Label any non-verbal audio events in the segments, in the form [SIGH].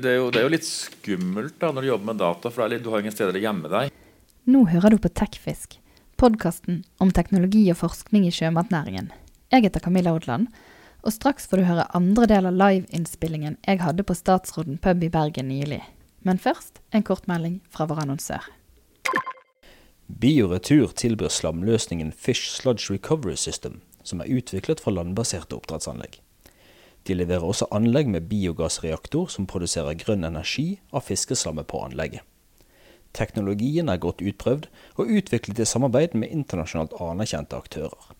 Det er, jo, det er jo litt skummelt da når du jobber med data, for litt, du har ingen steder å gjemme deg. Nå hører du på Tekfisk, podkasten om teknologi og forskning i sjømatnæringen. Jeg heter Camilla Odland, og straks får du høre andre del av liveinnspillingen jeg hadde på Statsråden pub i Bergen nylig. Men først en kort melding fra vår annonsør. Bioretur tilbyr slamløsningen Fish Sludge Recovery System, som er utviklet for landbaserte oppdrettsanlegg. De leverer også anlegg med biogassreaktor som produserer grønn energi av fiskeslammet på anlegget. Teknologien er godt utprøvd og utviklet i samarbeid med internasjonalt anerkjente aktører.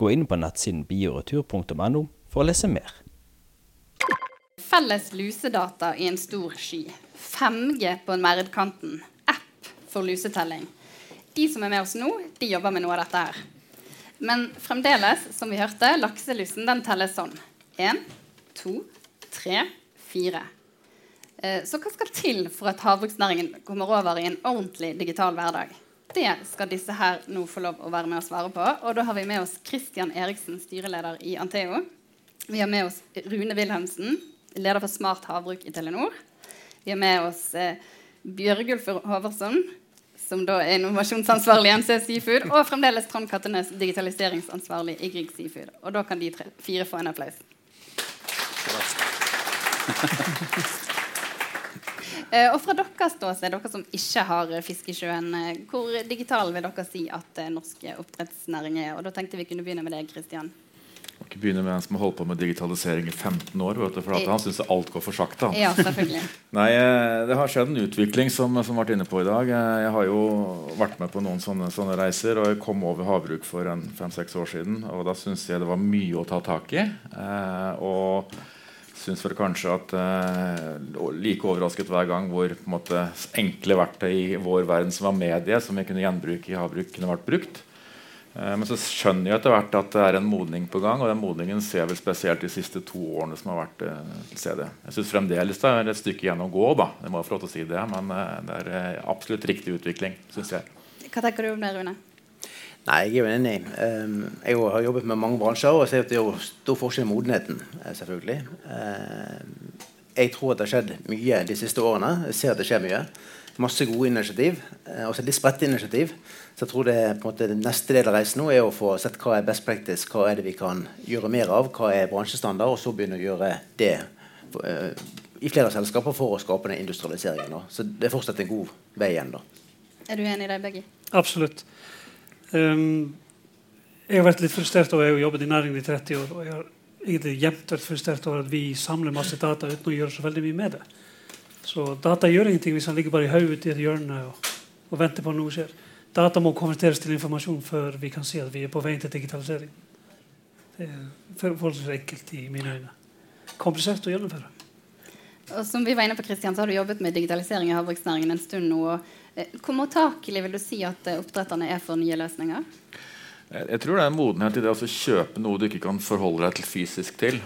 Gå inn på nettsiden bioretur.no for å lese mer. Felles lusedata i en stor sky. 5G på merdkanten. App for lusetelling. De som er med oss nå, de jobber med noe av dette her. Men fremdeles, som vi hørte, lakselusen den telles sånn. Én, to, tre, fire. Eh, så hva skal til for at havbruksnæringen kommer over i en ordentlig digital hverdag? Det skal disse her nå få lov å være med og svare på. Og da har vi med oss Christian Eriksen, styreleder i Anteo. Vi har med oss Rune Wilhelmsen, leder for Smart havbruk i Telenor. Vi har med oss eh, Bjørgulf Håvarsson, som da er innovasjonsansvarlig i MC Seafood, og fremdeles Trond Kattenes, digitaliseringsansvarlig i Grieg Seafood. Og da kan de tre, fire få en applaus. Eh, og fra deres ståsted, dere som ikke har fisk i sjøen, eh, hvor digital vil dere si at eh, norsk oppdrettsnæring er? Og da tenkte vi kunne begynne med deg, Kristian ikke begynne med en som har holdt på med digitalisering i 15 år. Du, for Han syns alt går for sakte. Ja. [LAUGHS] Nei, eh, Det har skjedd en utvikling som, som vært inne på i dag. Eh, jeg har jo vært med på noen sånne, sånne reiser, og jeg kom over havbruk for fem-seks år siden. Og da syns jeg det var mye å ta tak i. Eh, og syns vel kanskje at eh, Like overrasket hver gang hvor måte, enkle verktøy i vår verden som var medie, som vi kunne gjenbruke i havbruk, kunne vært brukt. Eh, men så skjønner jeg etter hvert at det er en modning på gang. Og den modningen ser jeg vel spesielt de siste to årene som har vært eh, til stede. Jeg syns fremdeles det er et stykke igjen å gå. da, jeg må få lov til å si det, Men eh, det er absolutt riktig utvikling, syns jeg. Hva tenker du om det, Rune? Nei, Jeg er jo enig. Um, jeg har jobbet med mange bransjer og ser at det er stor forskjell i modenheten. selvfølgelig. Uh, jeg tror at det har skjedd mye de siste årene. Jeg ser at det skjer mye. Masse gode initiativ. Uh, også litt spredte initiativ. Så jeg tror det på en måte, neste del av reisen nå er å få sett hva er best practice, hva er det vi kan gjøre mer av, hva er bransjestandard, og så begynne å gjøre det uh, i flere selskaper for å skape den industrialiseringen. Da. Så det er fortsatt en god vei igjen. da. Er du enig i det, Begge? Absolutt. Um, jeg har vært litt frustrert over jeg har jobbet i næringen i 30 år. og jeg har egentlig jevnt vært frustrert over at vi samler masse data uten å gjøre så veldig mye med det. Så data gjør ingenting hvis han ligger bare i hodet i et hjørne og, og venter på at noe skjer. Data må konverteres til informasjon før vi kan si at vi er på vei til digitalisering. Det er forholdsvis enkelt i mine øyne. Komplisert å gjennomføre. Og som vi var inne på, Kristian, så har du jobbet med digitalisering i havbruksnæringen en stund nå. Eh, hvor mottakelig vil du si at eh, oppdretterne er for nye løsninger? Jeg tror det er en modenhet i det å kjøpe noe du ikke kan forholde deg til fysisk til.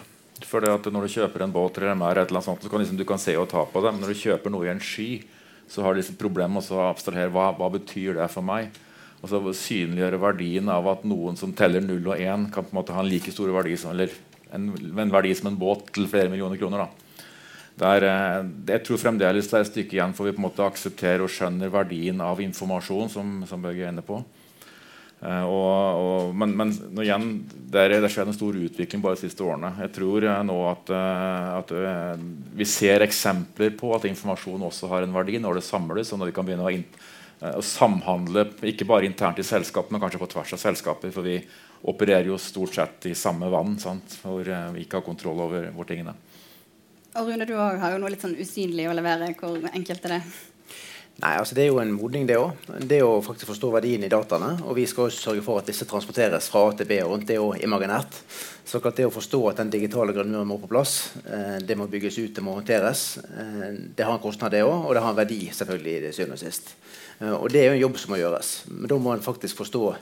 For Når du kjøper en båt eller en mer, eller sånt, så kan liksom, du kan se og ta på det. Men når du kjøper noe i en sky, så har du liksom problemer med å abstrahere hva, hva betyr det for meg. Og så Synliggjøre verdien av at noen som teller 0 og 1, kan på en måte ha en like stor verdi som, eller en, en verdi som en båt til flere millioner kroner. da. Der, eh, jeg tror fremdeles det er et stykke igjen for vi på en måte aksepterer og skjønner verdien av informasjon. som, som er inne på. Uh, og, og, men, men igjen, det har skjedd en stor utvikling bare de siste årene. Jeg tror uh, nå at, uh, at vi ser eksempler på at informasjon også har en verdi når det samles. og når vi kan begynne å, å, samhandle ikke bare internt i selskapet, men kanskje på tvers av selskaper. For vi opererer jo stort sett i samme vann sant? hvor vi ikke har kontroll over hvor tingene Og Rune, du har jo noe litt sånn usynlig å levere. Hvor enkelt er det? Nei, altså Det er jo en modning, det òg. Det å faktisk forstå verdien i dataene. Og vi skal også sørge for at disse transporteres fra A til B og rundt. Det er jo imaginært. Så det å forstå at den digitale grunnmuren må på plass, eh, det må bygges ut, det må håndteres, eh, det har en kostnad, det òg. Og det har en verdi, selvfølgelig, i det syvende og sist. Eh, og det er jo en jobb som må gjøres. Men da må en faktisk forstå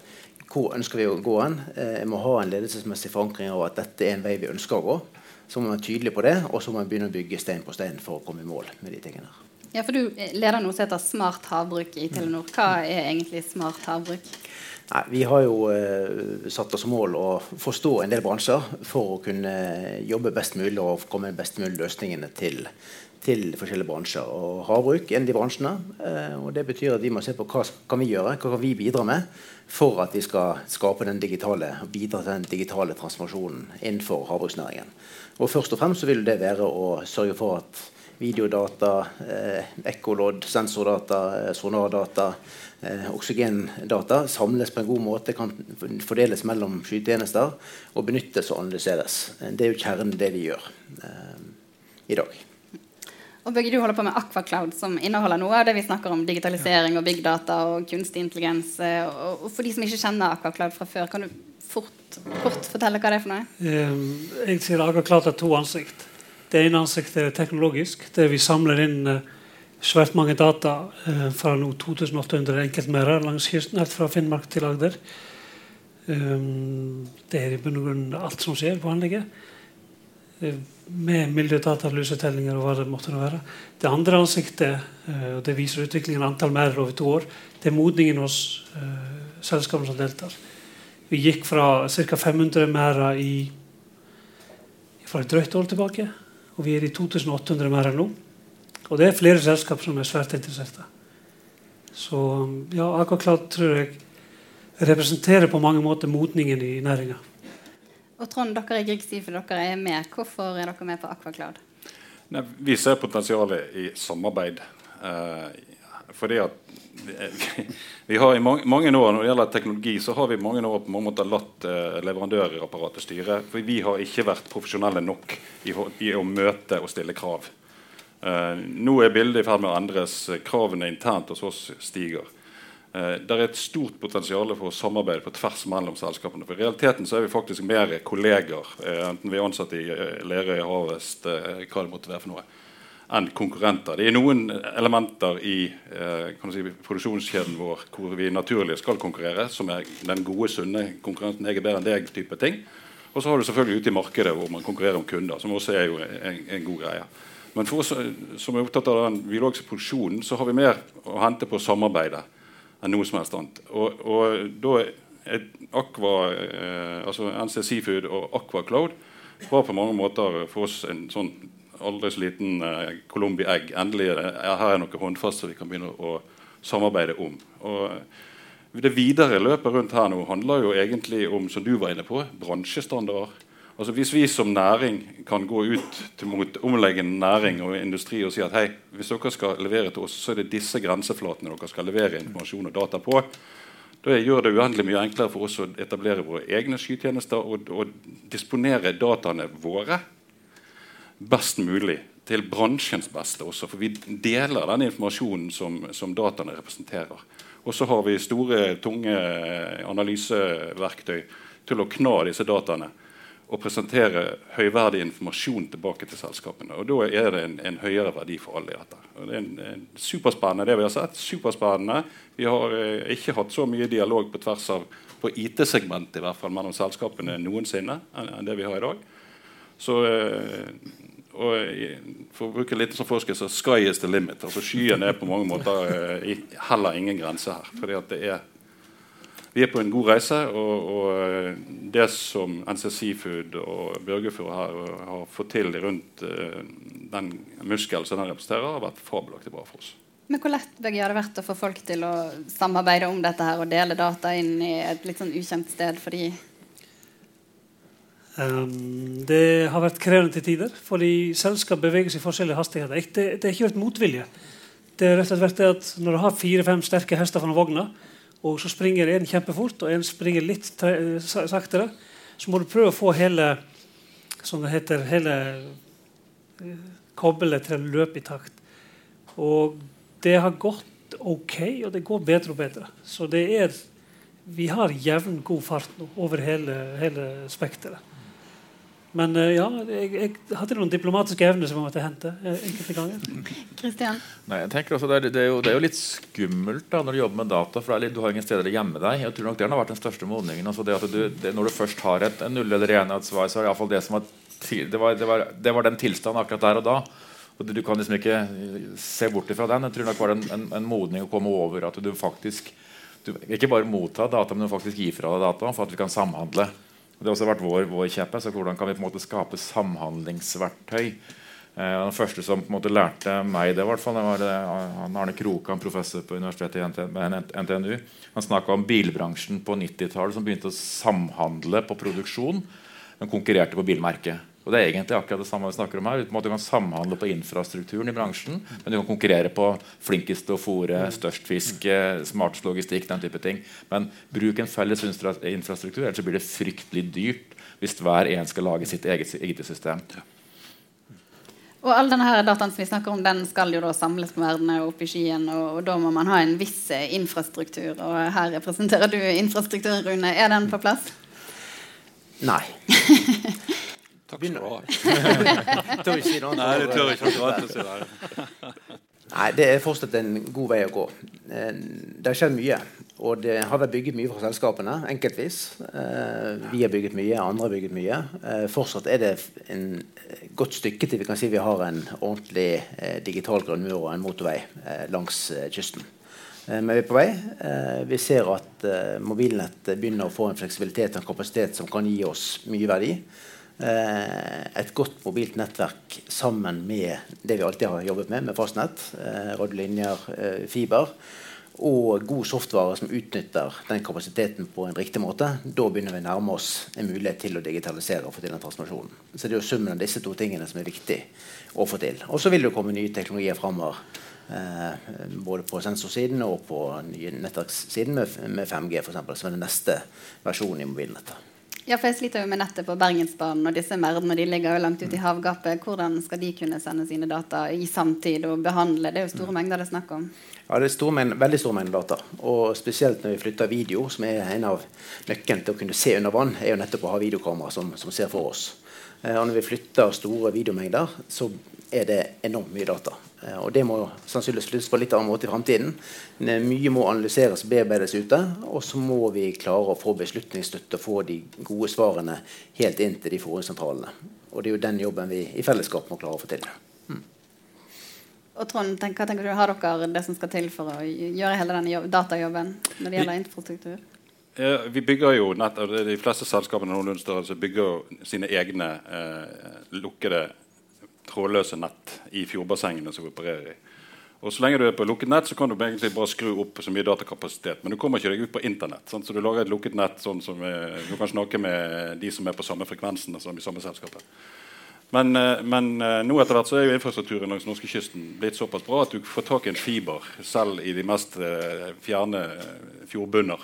hvor ønsker vi å gå hen. En må ha en ledelsesmessig forankring av at dette er en vei vi ønsker å gå. Så må man være tydelig på det, og så må man begynne å bygge stein på stein for å komme i mål med de tingene. Ja, for Du leder noe som heter Smart havbruk i Telenor. Hva er egentlig smart havbruk? Nei, vi har jo eh, satt oss mål å forstå en del bransjer for å kunne jobbe best mulig og komme med best mulig løsningene til, til forskjellige bransjer. Og Havbruk er en av de bransjene. Eh, og Det betyr at vi må se på hva kan vi gjøre, hva kan vi bidra med for at vi skal skape den digitale, bidra til den digitale transformasjonen innenfor havbruksnæringen. Og Først og fremst så vil det være å sørge for at videodata, eh, ekkolodd, sensordata, eh, sonardata, eh, oksygendata samles på en god måte, kan fordeles mellom skytjenester og benyttes og analyseres. Det er jo kjernen i det vi gjør eh, i dag. Og Bøgge, du holder på med Aquacloud, som inneholder noe av det vi snakker om digitalisering og big data og kunstig intelligens. Og for de som ikke kjenner Aquacloud fra før, kan du fort, kort fortelle hva det er for noe? Jeg sier Aquacloud har to ansikt. Det ene ansiktet er teknologisk. der vi samler inn uh, svært mange data uh, fra nå 2800 enkeltmerder langs kysten, helt fra Finnmark til Agder. Um, det er i bunn og grunn alt som skjer på anlegget. Med miljødata, lusetellinger og hva det måtte være. Det andre ansiktet, og det viser utviklingen av antall merder over to år, det er modningen hos selskapene som deltar. Vi gikk fra ca. 500 merder i fra et drøyt år tilbake, og vi er i 2800 mer enn nå. Og det er flere selskap som er svært interesserte. Så ja, Aquacloud tror jeg representerer på mange måter modningen i næringa. Og Trond, dere er Grieg for dere er med. Hvorfor er dere med på Aquacloud? Nei, vi ser potensialet i samarbeid. Eh, fordi at vi, har i mange, år Når det gjelder teknologi, så har vi mange år på mange måter latt eh, leverandørapparatet styre. For vi har ikke vært profesjonelle nok i, i å møte og stille krav. Eh, nå er bildet i ferd med å endres. Kravene internt hos oss stiger. Eh, det er et stort potensial for å samarbeide på tvers mellom selskapene. For I realiteten så er vi faktisk mer kolleger, enten vi er ansatt i Lerøy, Harvest, hva det måtte være for noe, enn konkurrenter. Det er noen elementer i si, produksjonskjeden vår hvor vi naturlig skal konkurrere, som er den gode, sunne konkurrenten 'jeg er bedre enn deg' type ting. Og så har du selvfølgelig ute i markedet hvor man konkurrerer om kunder, som også er jo en, en god greie. Men for oss som er opptatt av den biologiske produksjonen, så har vi mer å hente på samarbeidet enn noe som helst annet. Og, og da er Aqua, eh, altså NC Seafood og Aqua Cloud var på mange måter for oss en sånn aldri så liten eh, Colombi egg. Endelig er det, her er noe håndfast som vi kan begynne å samarbeide om. Og det videre løpet rundt her nå handler jo egentlig om som du var inne på, bransjestandarder. Altså Hvis vi som næring kan gå ut mot omleggende næring og industri og si at hei, hvis dere skal levere til oss, så er det disse grenseflatene dere skal levere informasjon og data på. Da gjør det uendelig mye enklere for oss å etablere våre egne skytjenester og, og disponere dataene våre best mulig til bransjens beste også. For vi deler den informasjonen som, som dataene representerer. Og så har vi store, tunge analyseverktøy til å kna disse dataene og presentere høyverdig informasjon tilbake til selskapene. Og Da er det en, en høyere verdi for alle i dette. Og det er en, en superspennende det vi har sett. Superspennende. Vi har eh, ikke hatt så mye dialog på tvers av på IT-segmentet i hvert fall mellom selskapene noensinne enn, enn det vi har i dag. Så eh, og For å bruke litt som forsker, så sky is the limit. altså Skyen er på mange måter eh, heller ingen grense her. fordi at det er vi er på en god reise. Og, og eh, det som NC Seafood og Bjørgefjord her har fått til rundt den muskelen som den representerer, har vært fabelaktig bra for oss. Men Hvor lett Begge, har det vært å få folk til å samarbeide om dette her og dele data inn i et litt sånn ukjent sted for de? Um, det har vært krevende til tider, fordi selskap beveger seg i forskjellige hastigheter. Det, det er ikke vært motvilje. Det er rett og slett at Når du har fire-fem sterke hester fra vogna, og så springer en kjempefort, og en springer litt saktere, så må du prøve å få hele som det heter, hele kobbelet koblet til å løpe i takt. Og det har gått ok, og det går bedre og bedre. Så det er Vi har jevn, god fart nå over hele, hele spekteret. Men uh, ja, jeg, jeg, hadde noen diplomatiske evner som jeg måtte hente. Uh, enkelte ganger. Kristian? Nei, jeg tenker også det er, det, er jo, det er, jo, litt skummelt da, når du jobber med data. for litt, Du har ingen steder å gjemme deg. Jeg tror nok Det har vært den største modningen. Altså det at du, det, når du først har et, en null eller enhetssvar, så er det iallfall det som var, det var, det var, det var den tilstanden akkurat der og da. Og Du kan liksom ikke se bort ifra den. Jeg tror nok var det en, en, en modning å komme over at du faktisk du, ikke bare motta data, men du faktisk gir fra deg data for at vi kan samhandle. Det har også vært vår, vår kjeppe. Så hvordan kan vi på en måte skape samhandlingsverktøy Eh, den første som på en måte lærte meg det, hvert fall, det var det, han Arne Krokan, professor på universitetet i NTNU. Han snakka om bilbransjen på 90-tallet som begynte å samhandle på produksjon, men konkurrerte på bilmerket. Og Det er egentlig akkurat det samme vi snakker om her. Du kan samhandle på infrastrukturen i bransjen, men du kan konkurrere på flinkest til å fòre, størst fisk, smartest logistikk, den type ting. Men bruk en felles infrastruktur, ellers blir det fryktelig dyrt hvis hver en skal lage sitt eget IT-system. Og all denne her dataen som vi snakker om, den skal jo da samles på verdene og opp i skyen. Og, og, da må man ha en viss eh, infrastruktur. Og her representerer du infrastrukturen, Rune. Er den på plass? Nei. [LAUGHS] Takk skal du ha. [LAUGHS] tør ikke si noe Nei, det tør ikke akkurat å si det. Nei, det er fortsatt en god vei å gå. Eh, det har skjedd mye. Og det har vært bygget mye fra selskapene, enkeltvis. Eh, vi har bygget mye, andre har bygget mye. Eh, fortsatt er det en godt stykke til vi kan si vi har en ordentlig digital grunnmur og en motorvei langs kysten. Men vi er på vei. Vi ser at mobilnett begynner å få en fleksibilitet og en kapasitet som kan gi oss mye verdi. Eh, et godt mobilt nettverk sammen med det vi alltid har jobbet med, med fastnett, eh, radiolinjer, eh, fiber, og god software som utnytter den kapasiteten på en riktig måte, da begynner vi å nærme oss en mulighet til å digitalisere og få til den transformasjonen. Så det er jo summen av disse to tingene som er viktig å få til. Og så vil det komme nye teknologier framover. Eh, både på sensorsiden og på nettverkssiden med, med 5G, for eksempel, som er den neste versjonen i mobilnettet. Ja, for jeg sliter jo med nettet på Bergensbanen, og disse merdene de ligger jo langt ute i havgapet. Hvordan skal de kunne sende sine data i samtid og behandle? Det er jo store mm. mengder det er snakk om. Ja, det er store men, veldig store mengder data. Og spesielt når vi flytter video, som er en av nøkkelen til å kunne se under vann, er jo nettopp å ha videokamera som, som ser for oss. Eh, og når vi flytter store videomengder, så er det enormt mye data. Eh, og det må sannsynligvis flyttes på litt annen måte i framtiden. Mye må analyseres og bearbeides ute. Og så må vi klare å få beslutningsstøtte og få de gode svarene helt inn til de forhåndssentralene. Og det er jo den jobben vi i fellesskap må klare å få til. Mm. Og Trond, tenk, hva tenker du, Har dere det som skal til for å gjøre hele denne datajobben når det gjelder infrastruktur? Vi bygger jo nett, De fleste selskapene størrelse bygger sine egne eh, lukkede trådløse nett i fjordbassengene som vi opererer i. Og Så lenge du er på lukket nett, så kan du egentlig bare skru opp så mye datakapasitet. Men du kommer ikke deg ut på internett. Sant? så du lager et lukket nett sånn som er, du kan snakke med de som er på samme frekvensen som i samme selskapet. Men, eh, men eh, nå etter hvert så er jo infrastrukturen langs norskekysten blitt såpass bra at du får tak i en fiber selv i de mest eh, fjerne fjordbunner.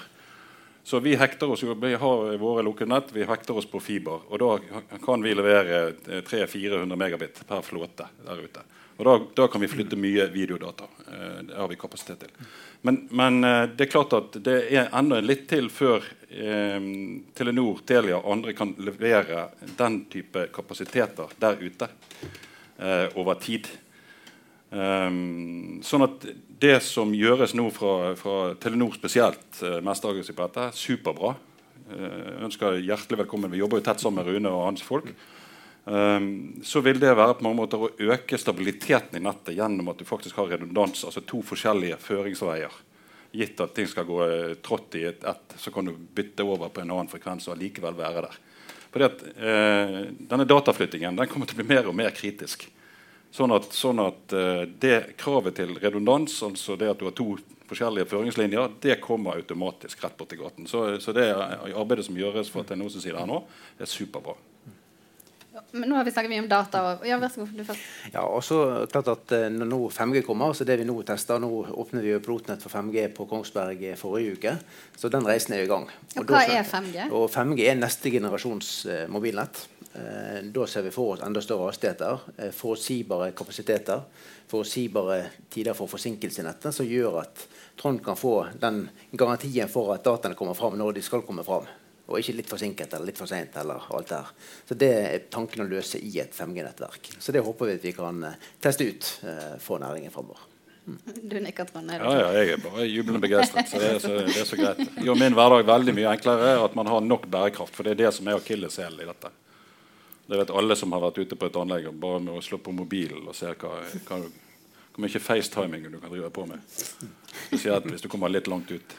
Så vi hekter oss jo, vi har våre lukkede nett, vi hekter oss på fiber. Og da kan vi levere 300-400 megabit per flåte der ute. Og da, da, kan vi flytte mye videodata. Eh, det har vi kapasitet til. Men, men, eh, det er klart at det er enda litt til før eh, Telenor, Telia og andre kan levere den type kapasiteter der ute eh, over tid. Um, sånn at det som gjøres nå fra, fra Telenor spesielt, uh, mest aggressivt på dette, superbra. Uh, ønsker hjertelig velkommen. Vi jobber jo tett sammen med Rune og hans folk. Um, så vil det være på mange måter å øke stabiliteten i nettet gjennom at du faktisk har redundans, altså to forskjellige føringsveier. Gitt at ting skal gå uh, trått i ett, et, så kan du bytte over på en annen frekvens og likevel være der. Fordi at Denne dataflyttingen den kommer til å bli mer og mer kritisk. Sånn at, sånn at uh, det kravet til redundans, altså det at du har to forskjellige føringslinjer, det kommer automatisk rett borti gaten. Så, så, det arbeidet som gjøres for at det er noen som sier det her nå, er superbra. men nå har vi snakket mye om data. Og, ja, vær så god, du først. Ja, og så klart at uh, Når nå 5G kommer, så det vi nå tester Nå åpner vi jo pilotnett for 5G på Kongsberg forrige uke. Så den reisen er i gang. Og, og hva da, er 5G? Og 5G er neste generasjons mobilnett. Eh, da ser vi for oss enda større hastigheter, eh, forutsigbare kapasiteter, forutsigbare tider for forsinkelse i nettet, som gjør at Trond kan få den garantien for at dataene kommer fram når de skal komme fram. Og ikke litt forsinket eller litt for seint. Så det er tanken å løse i et 5G-nettverk. Så det håper vi at vi kan eh, teste ut for næringen framover. Mm. Du nikker, Trond. Ja, ja, jeg er bare jublende begeistret. Så det er så, det er så greit. Det gjør min hverdag veldig mye enklere at man har nok bærekraft. For det er det som er akilleshælen i dette. Det vet alle som har vært ute på et anlegg bare med å slå på mobilen og se hva, hva, hvor mye facetiming du kan drive på med. Spesielt hvis du kommer litt langt ut.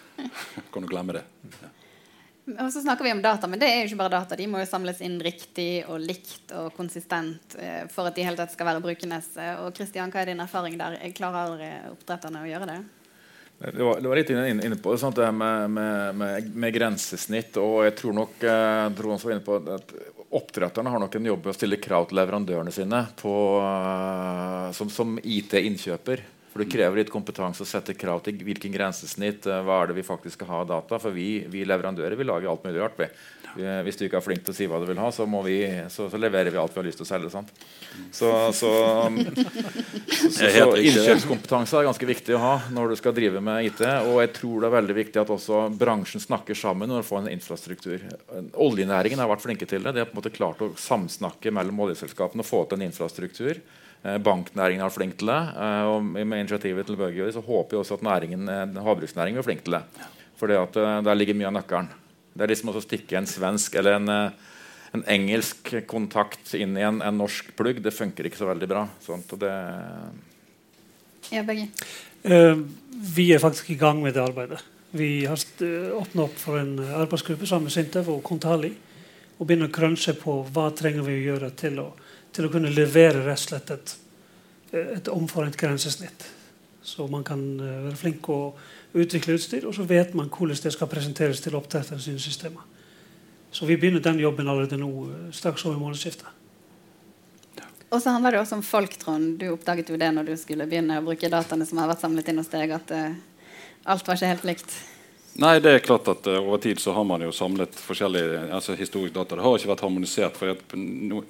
kan du glemme det. Ja. Og så snakker vi om data, men det er jo ikke bare data. De må jo samles inn riktig og likt og konsistent eh, for at de helt tatt skal være brukernes. Og Kristian, hva er din erfaring der? Klarer eh, oppdretterne å gjøre det? Det var, det var litt inne, inne på det med, med, med, med, grensesnitt. Og jeg tror nok jeg tror var inne på at Oppdretterne har nok en jobb med å stille krav til leverandørene sine på, uh, som, som IT-innkjøper. For Det krever litt kompetanse å sette krav til hvilken grensesnitt uh, hva er det vi faktisk skal ha av data. For vi, vi leverandører vi lager alt mulig rart. Vi. Hvis du ikke er flink til å si hva du vil ha, så, vi, så, så leverer vi alt vi har lyst til å selge. Sant? Så, så, [LAUGHS] så innkjøpskompetanse er ganske viktig å ha når du skal drive med IT. Og jeg tror det er veldig viktig at også bransjen snakker sammen når du får en infrastruktur. Oljenæringen har vært flinke til det. De har på en måte klart å samsnakke mellom oljeselskapene og få til en infrastruktur. Eh, banknæringen er flink til det. Eh, og med initiativet til Bøgøy så håper jeg også at næringen, eh, havbruksnæringen blir flink til det. For der ligger mye av nøkkelen. Det er liksom å stikke en svensk eller en, en, engelsk kontakt inn i en, en, norsk plugg. Det funker ikke så veldig bra. Sånt, det ja, Begge. Uh, vi er faktisk i gang med det arbeidet. Vi har åpna opp for en arbeidsgruppe sammen med Sintef og Kontali og begynner å krønse på hva trenger vi å gjøre til å til å kunne levere rett og slett et, et omforent grensesnitt. Så man kan eh, være flink å utvikle utstyr, og så vet man hvordan det skal presenteres til oppdretterne sine systemer. Så vi begynner den jobben allerede nå, eh, straks over månedsskiftet. Og så handler det også om folk, Trond. Du oppdaget jo det når du skulle begynne å bruke dataene som har vært samlet inn hos deg, at uh, alt var ikke helt likt. Nei, det er klart at uh, Over tid så har man jo samlet forskjellige altså historisk data. Det har ikke vært harmonisert. for at,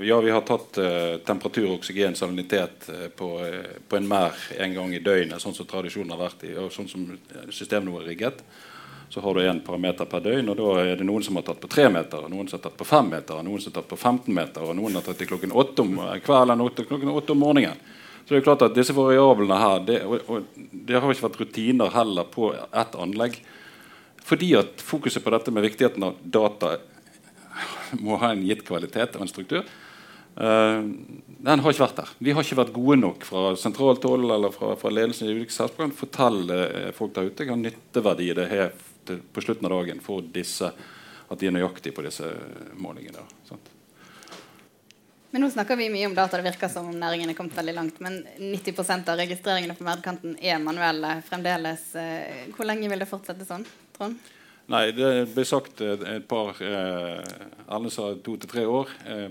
ja, Vi har tatt uh, temperatur, oksygen, salinitet uh, på, på, en mer en gang i døgnet, sånn som tradisjonen har vært i, og sånn som systemet nå er rigget. Så har du én parameter per døgn, og da er det noen som har tatt på tre meter, noen som har tatt på fem meter, noen som har tatt på 15 meter, og noen har tatt til klokken åtte om kvelden og klokken åtte om morgenen. Så det er klart at disse variablene her, det, og, og, det har ikke vært rutiner heller på ett anlegg. Fordi at fokuset på dette med viktigheten av data må ha en gitt kvalitet og en struktur, uh, den har ikke vært der. Vi har ikke vært gode nok fra sentralt hold eller fra, fra ledelsen i ulike selskaper å fortelle uh, folk der ute hva nytteverdi det har på slutten av dagen for disse at de er nøyaktige på disse målingene. Sant? Men nå snakker vi mye om data. Det virker som om næringen er kommet veldig langt. Men 90% av registreringene på verdkanten er manuelle fremdeles. Eh, hvor lenge vil det fortsette sånn? Trond? Nei, det ble sagt et par eh, Alle sa to til tre år. Eh,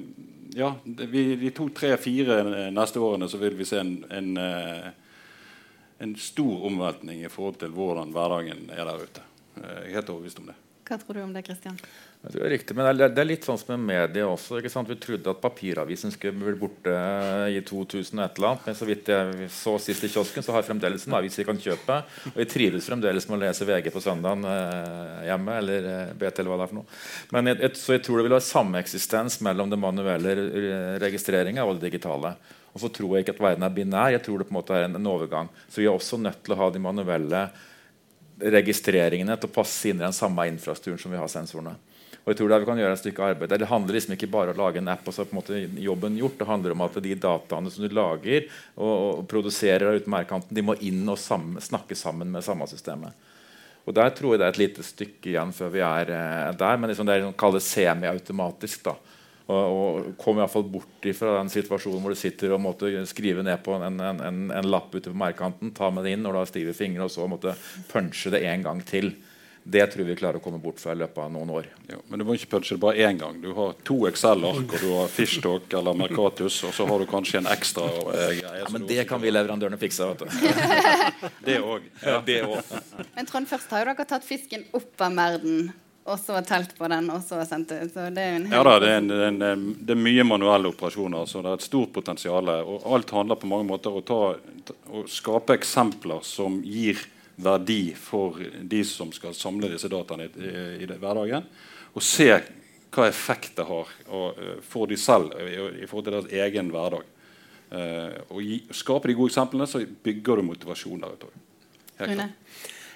ja, vi, de to, tre, fire neste årene så vil vi se en, en, eh, en stor omveltning i forhold til hvordan hverdagen er der ute. Eh, jeg er helt overbevist om det. Hva tror du om det, Kristian? Det er riktig, men det er, litt sånn som med media også. Vi trodde at papiravisen skulle bli borte i 2000 et eller annet. Men så vidt jeg så sist i kiosken, så har jeg fremdeles en avis vi kan kjøpe. Og jeg trives fremdeles med å lese VG på søndagen eh, hjemme. Eller eh, BT, eller hva det er for noe. Men jeg, så jeg tror det vil ha sameksistens mellom det manuelle registreringa og det digitale. Og så tror jeg ikke at verden er binær. Jeg tror det på en måte er en, en overgang. Så vi er også nødt til å ha de manuelle registreringene til å passe inn i den samme infrastrukturen som vi har sensorene. Og jeg tror der vi kan gjøre et stykke arbeid. Det handler liksom ikke bare om å lage en app og så på en måte jobben gjort. Det handler om at de dataene som du lager og, og produserer ute merkanten, de må inn og sammen, snakke sammen med samme systemet. Og Der tror jeg det er et lite stykke igjen før vi er eh, der. Men liksom det er kalles semiautomatisk. da og, og kom iallfall bort fra den situasjonen hvor du sitter og måtte skrive ned på en, en, en, en lapp ute på merkanten, ta med det inn når du har stive fingre, og så måtte punche det en gang til. Det tror vi klarer å komme bort fra i løpet av noen år. Ja, men du må ikke punche det bare én gang. Du har to Excel-ark, og du har Fishtalk eller Mercatus, og så har du kanskje en ekstra eh, greie. Ja, men det kan vi leverandørene fikse. vet du. [LAUGHS] det òg. Ja. Men Trond, først har jo dere tatt fisken opp av merden. Og så telt på den, og så sendt ut. Så det er en ja da, det er, en, det, er en, det er, mye manuelle operasjoner. så Det er et stort potensial. Og alt handler på mange måter om å, å skape eksempler som gir verdi for de som skal samle disse dataene i, i, i hverdagen. Og se hva effekt det har og, uh, for de selv i, i, forhold til deres egen hverdag. Uh, og gi, Skaper de gode eksemplene, så bygger du motivasjon der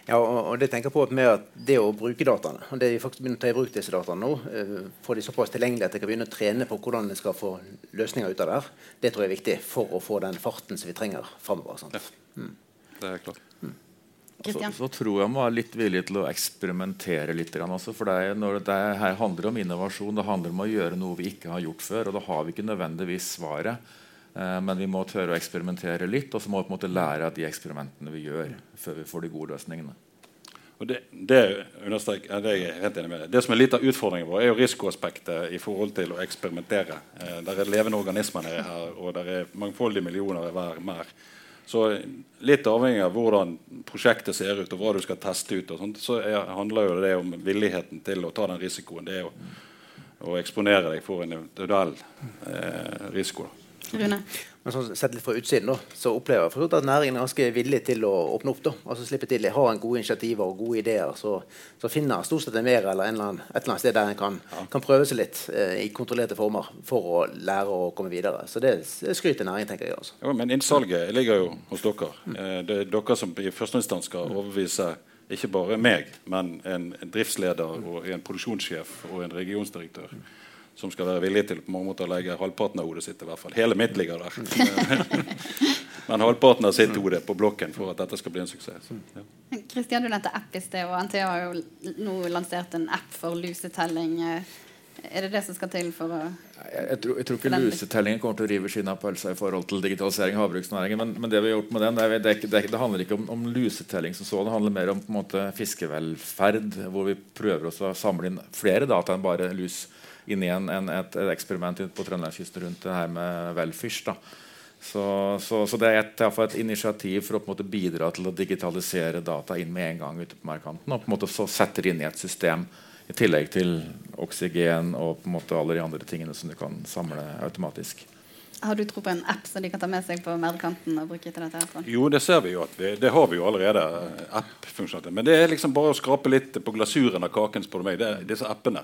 Ja, og, og det tenker på med at det å bruke dataene og det Vi faktisk begynner å ta i bruk disse dataene nå, uh, får de såpass tilgjengelig at de kan begynne å trene på hvordan de skal få løsninger ut av det. her. Det tror jeg er viktig for å få den farten som vi trenger framover. Ja. Mm. Det er klart. Så, så, tror jeg man er litt villig til å eksperimentere litt. Også, for det, når det her handler om innovasjon, det handler om å gjøre noe vi ikke har gjort før. Og da har vi ikke nødvendigvis svaret. Eh, men vi må tørre å eksperimentere litt, og så må vi på en måte lære av de eksperimentene vi gjør. før vi får de gode løsningene. Og det, det, det er helt enig med. Det som er litt av utfordringen vår, er jo risikoaspektet i forhold til å eksperimentere. Eh, der er levende organismer nede her, og der er mangfoldige millioner hver mer. Så litt avhengig av hvordan prosjektet ser ut, og hva du skal teste ut, sånt, så er, handler jo det om villigheten til å ta den risikoen. Det er å, å eksponere deg for en eventuell eh, risiko. Rune? Men så, sett litt fra utsiden da, så opplever jeg at næringen er ganske villig til å åpne opp. da, altså slippe til, Har en gode initiativer og gode ideer. Så, så finner stort sett en mer eller, en eller annen, et eller annet sted der en kan, ja. kan prøve seg litt eh, i kontrollerte former for å lære å komme videre. Så det, skryter næringen, tenker jeg. altså. Ja, men innsalget ligger jo hos dere. Mm. Eh, det er dere som i første instans skal overbevise ikke bare meg, men en, en driftsleder og en produksjonssjef og en regionsdirektør. Som skal være villig til på mange måter å legge halvparten av hodet sitt. i hvert fall. Hele mitt ligger der. [LAUGHS] Men halvparten av sitt hode på blokken for at dette skal bli en suksess. Ja. Kristian, du nevnte app i sted, og NTA har jo nå lansert en app for lusetelling. Er det det som skal til for å Jeg, tror, jeg tror, ikke lusetellingen kommer til å rive skinnet av pølsa i forhold til digitalisering av havbruksnæringen. Men, men, det vi har gjort med den, det, det, det, det handler ikke om, om, lusetelling som så. Det handler mer om på en måte, fiskevelferd, hvor vi prøver å samle inn flere data enn bare lus inn i en, en, et, et, eksperiment på Trøndelagskysten rundt det her med Welfish. Så, så, så, det er et, et, initiativ for å på en måte bidra til å digitalisere data inn med en gang ute på merkanten. Og på en måte så setter inn i et system i tillegg til oksygen og på en måte alle de andre tingene som du kan samle automatisk. Har du tro på en app som de kan ta med seg på merdekanten og bruke til dette? Sånn? Jo, det ser vi jo. at vi, Det har vi jo allerede. app-funksjoner. Men det er liksom bare å skrape litt på glasuren av kaken. spør du meg, det er disse appene.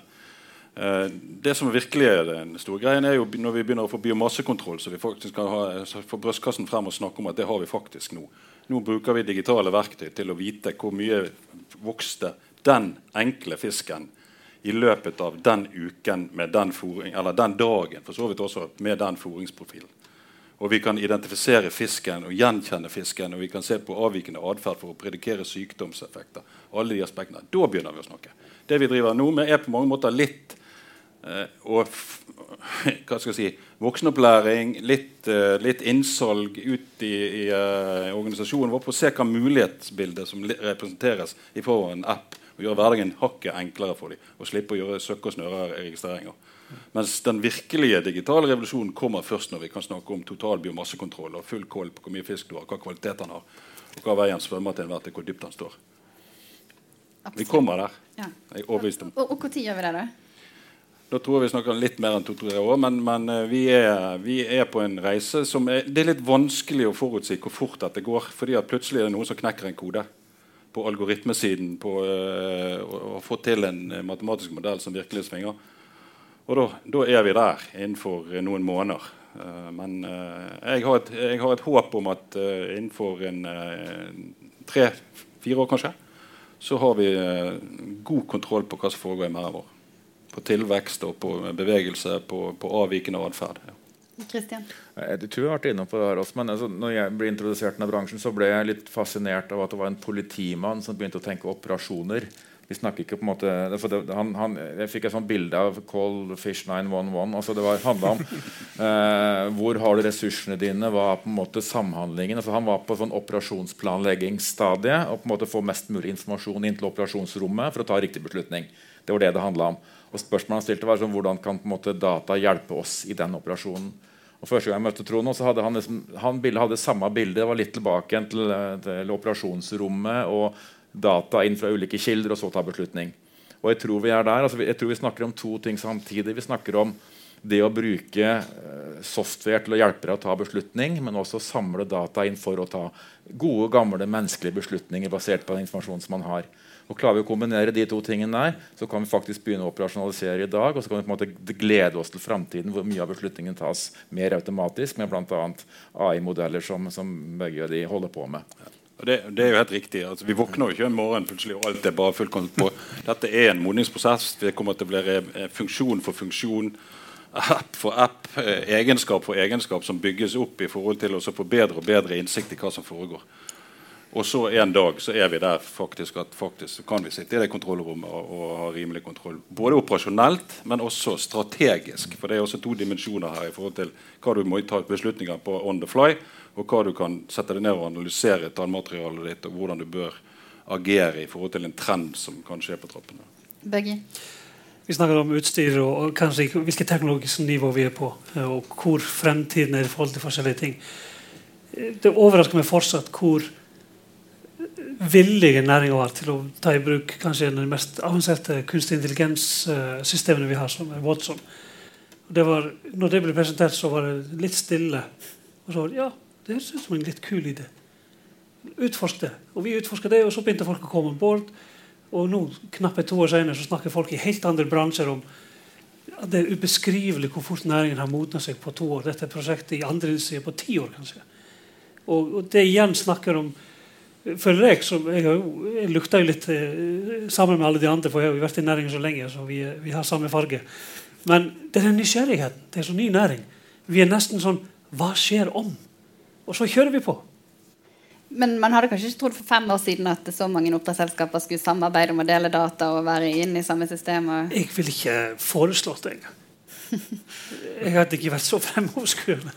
Eh, det som virkelig er den store greien, er jo når vi begynner å få biomassekontroll, så vi faktisk kan få brystkassen frem og snakke om at det har vi faktisk nå. Nå bruker vi digitale verktøy til å vite hvor mye vokste den enkle fisken i løpet av den uken med den, foring, eller den dagen for så vidt også med den fôringsprofilen. Og vi kan identifisere fisken og gjenkjenne fisken, og vi kan se på avvikende atferd for å predikere sykdomseffekter. alle de aspektene. Da begynner vi å snakke. Det vi driver nå med, er på mange måter litt og hva skal jeg si, voksenopplæring, litt, uh, litt innsalg ut i, i uh, organisasjonen vår for å se hva mulighetsbildet som representeres i form av en app, og gjøre hverdagen hakket enklere for dem. Og slippe å gjøre søkke- og snøre-registreringer. Mens den virkelige digitale revolusjonen kommer først når vi kan snakke om total biomassekontroll og full koll på hvor mye fisk du har, hva kvalitet han har, og hva veien svømmer til enhver til hvor dypt han står. Absolutt. Vi kommer der. Ja. Jeg er overbevist om. Og når gjør vi det, da? Da tror jeg vi snakker litt mer enn to-tre år. Men, men eh, vi, er, vi, er, på en reise som er, Det er litt vanskelig å forutsi hvor fort dette går. fordi at plutselig er det noen som knekker en kode på algoritmesiden på øh, å få til en uh, matematisk modell som virkelig svinger. Og da, er vi der innenfor uh, noen måneder. men jeg har, et, jeg, har et, håp om at innenfor en tre-fire år kanskje, så har vi god kontroll på hva som foregår i merden vår på tilvekst og på bevegelse, på, på avvikende atferd. Ja. Christian? Jeg tror jeg har vært inne på det her også, men altså, når jeg ble introdusert denne bransjen, så ble jeg litt fascinert av at det var en politimann som begynte å tenke operasjoner. Vi snakker ikke på en måte det, han, han, Jeg fikk et sånt bilde av Call Fish 911. altså Det var handla om [LAUGHS] eh, hvor har du ressursene dine, hva er på en måte samhandlingen. altså Han var på sånn operasjonsplanleggingsstadie og på en måte få mest mulig informasjon inn til operasjonsrommet for å ta riktig beslutning. Det var det det handla om. Og spørsmålet han stilte var sånn, Hvordan kan måte, data hjelpe oss i den operasjonen? Og første gang jeg møtte Trond, så hadde han, liksom, han hadde samme bilde. Det var litt tilbake til, til, operasjonsrommet og data inn fra ulike kilder, og så ta beslutning. Og Jeg tror vi er der, altså, jeg tror vi snakker om to ting samtidig. Vi snakker om det å bruke eh, software til å hjelpe deg å ta beslutning, men også samle data inn for å ta gode, gamle menneskelige beslutninger basert på den informasjonen som man har. Og Klarer vi å kombinere de to tingene der, så kan vi faktisk begynne å operasjonalisere i dag. Og så kan vi på en måte glede oss til framtiden hvor mye av beslutningen tas mer automatisk med bl.a. AI-modeller som, som, begge de holder på med. Det, det, er jo helt riktig. Altså, vi våkner jo ikke en morgen plutselig og alt er bare fullt på. Dette er en modningsprosess. Det kommer til å bli eh, funksjon for funksjon, app for app, eh, egenskap for egenskap som bygges opp i forhold til å få bedre og bedre innsikt i hva som foregår. Og så en dag så er vi der faktisk at faktisk kan vi sitte i det kontrollrommet og, og ha rimelig kontroll. Både operasjonelt, men også strategisk. For det er også to dimensjoner her i forhold til hva du må ta beslutninger på on the fly, og hva du kan sette deg ned og analysere tallmaterialet ditt, og hvordan du bør agere i forhold til en trend som kan skje på trappene. Begge. Vi snakker om utstyr og, kanskje hvilket teknologisk nivå vi er på, eh, og hvor fremtiden er i forhold til forskjellige ting. Eh, det overrasker meg fortsatt hvor villige næringa var til å ta i bruk kanskje en av de mest avanserte kunstig intelligens-systemene vi har, som er Watson. Det var, når det ble presentert, så var det litt stille. Og så var det, ja, det høres ut som en litt kul idé. Utforsk det. Og vi utforska det, og så begynte folk å komme om bord. Og nå, knappe to år senere, så snakker folk i helt andre bransjer om at det er ubeskrivelig hvor fort næringen har modna seg på to år. Dette prosjektet i andre siden på ti år, kanskje. Og, og det igjen snakker om føler jeg, som jeg, har, jeg lukter jo litt eh, sammen med alle de andre, for jeg har jo vært i næringen så lenge, så vi, vi har samme farge. Men det er den nysgjerrigheten. Det er så ny næring. Vi er nesten sånn Hva skjer om? Og så kjører vi på. Men man hadde kanskje ikke trodd for fem år siden at så mange oppdrettsselskaper skulle samarbeide om å dele data og være inne i samme system? Jeg ville ikke foreslått det engang. [LAUGHS] Jeg hadde ikke vært så [LAUGHS] fremoverskuende.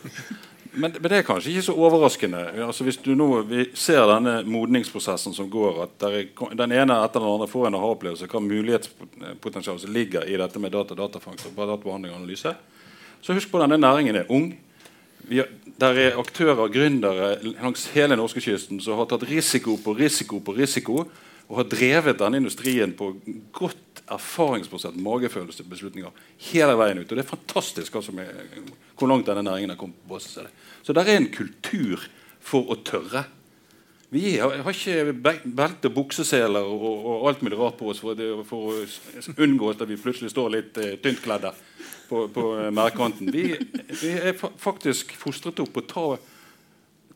Men, men, det er kanskje ikke så overraskende. Altså hvis du nå vi ser denne modningsprosessen som går, at er, den ene etter den andre får en aha-opplevelse hva mulighetspotensialet som ligger i dette med data, datafangst og databehandling og analyse, så husk på denne næringen er ung. Har, der er aktører, gründere langs hele norskekysten som har tatt risiko på risiko på risiko og har drevet denne industrien på godt erfaringsprosent, magefølelsesbeslutninger hele veien ut. Og det er fantastisk altså, med, hvor langt denne næringen har kommet. på seg. Så det er en kultur for å tørre. Vi har, har ikke belte, bukseseler og, og, alt mulig rart på oss for, det, for å unngå at vi plutselig står litt eh, tynt kledde på, på merdkanten. Vi, vi, er faktisk fostret opp på å ta,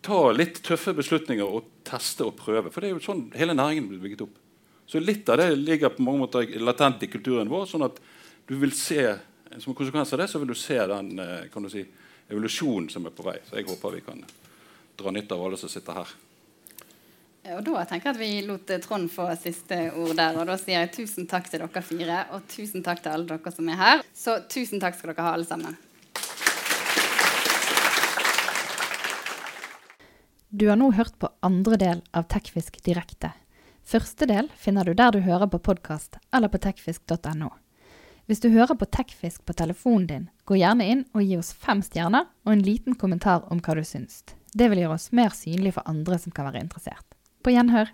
ta litt tøffe beslutninger og teste og prøve. For det er jo sånn hele næringen blir bygget opp. Så litt av det ligger på mange måter latent i kulturen vår. sånn at du vil se, Som konsekvens av det så vil du se den eh, kan du si, evolusjonen som er på vei. Så jeg håper vi kan dra nytte av alle som sitter her. Og Da tenker jeg at vi lot eh, Trond få siste ord der. Og da sier jeg tusen takk til dere fire, og tusen takk til alle dere som er her. Så tusen takk skal dere ha, alle sammen. Du har nå hørt på andre del av Tekfisk direkte. Første del finner du der du hører på podkast, eller på tekfisk.no. Hvis du hører på Tekfisk på telefonen din, gå gjerne inn og gi oss fem stjerner og en liten kommentar om hva du syns. Det vil gjøre oss mer synlige for andre som kan være interessert. På gjenhør.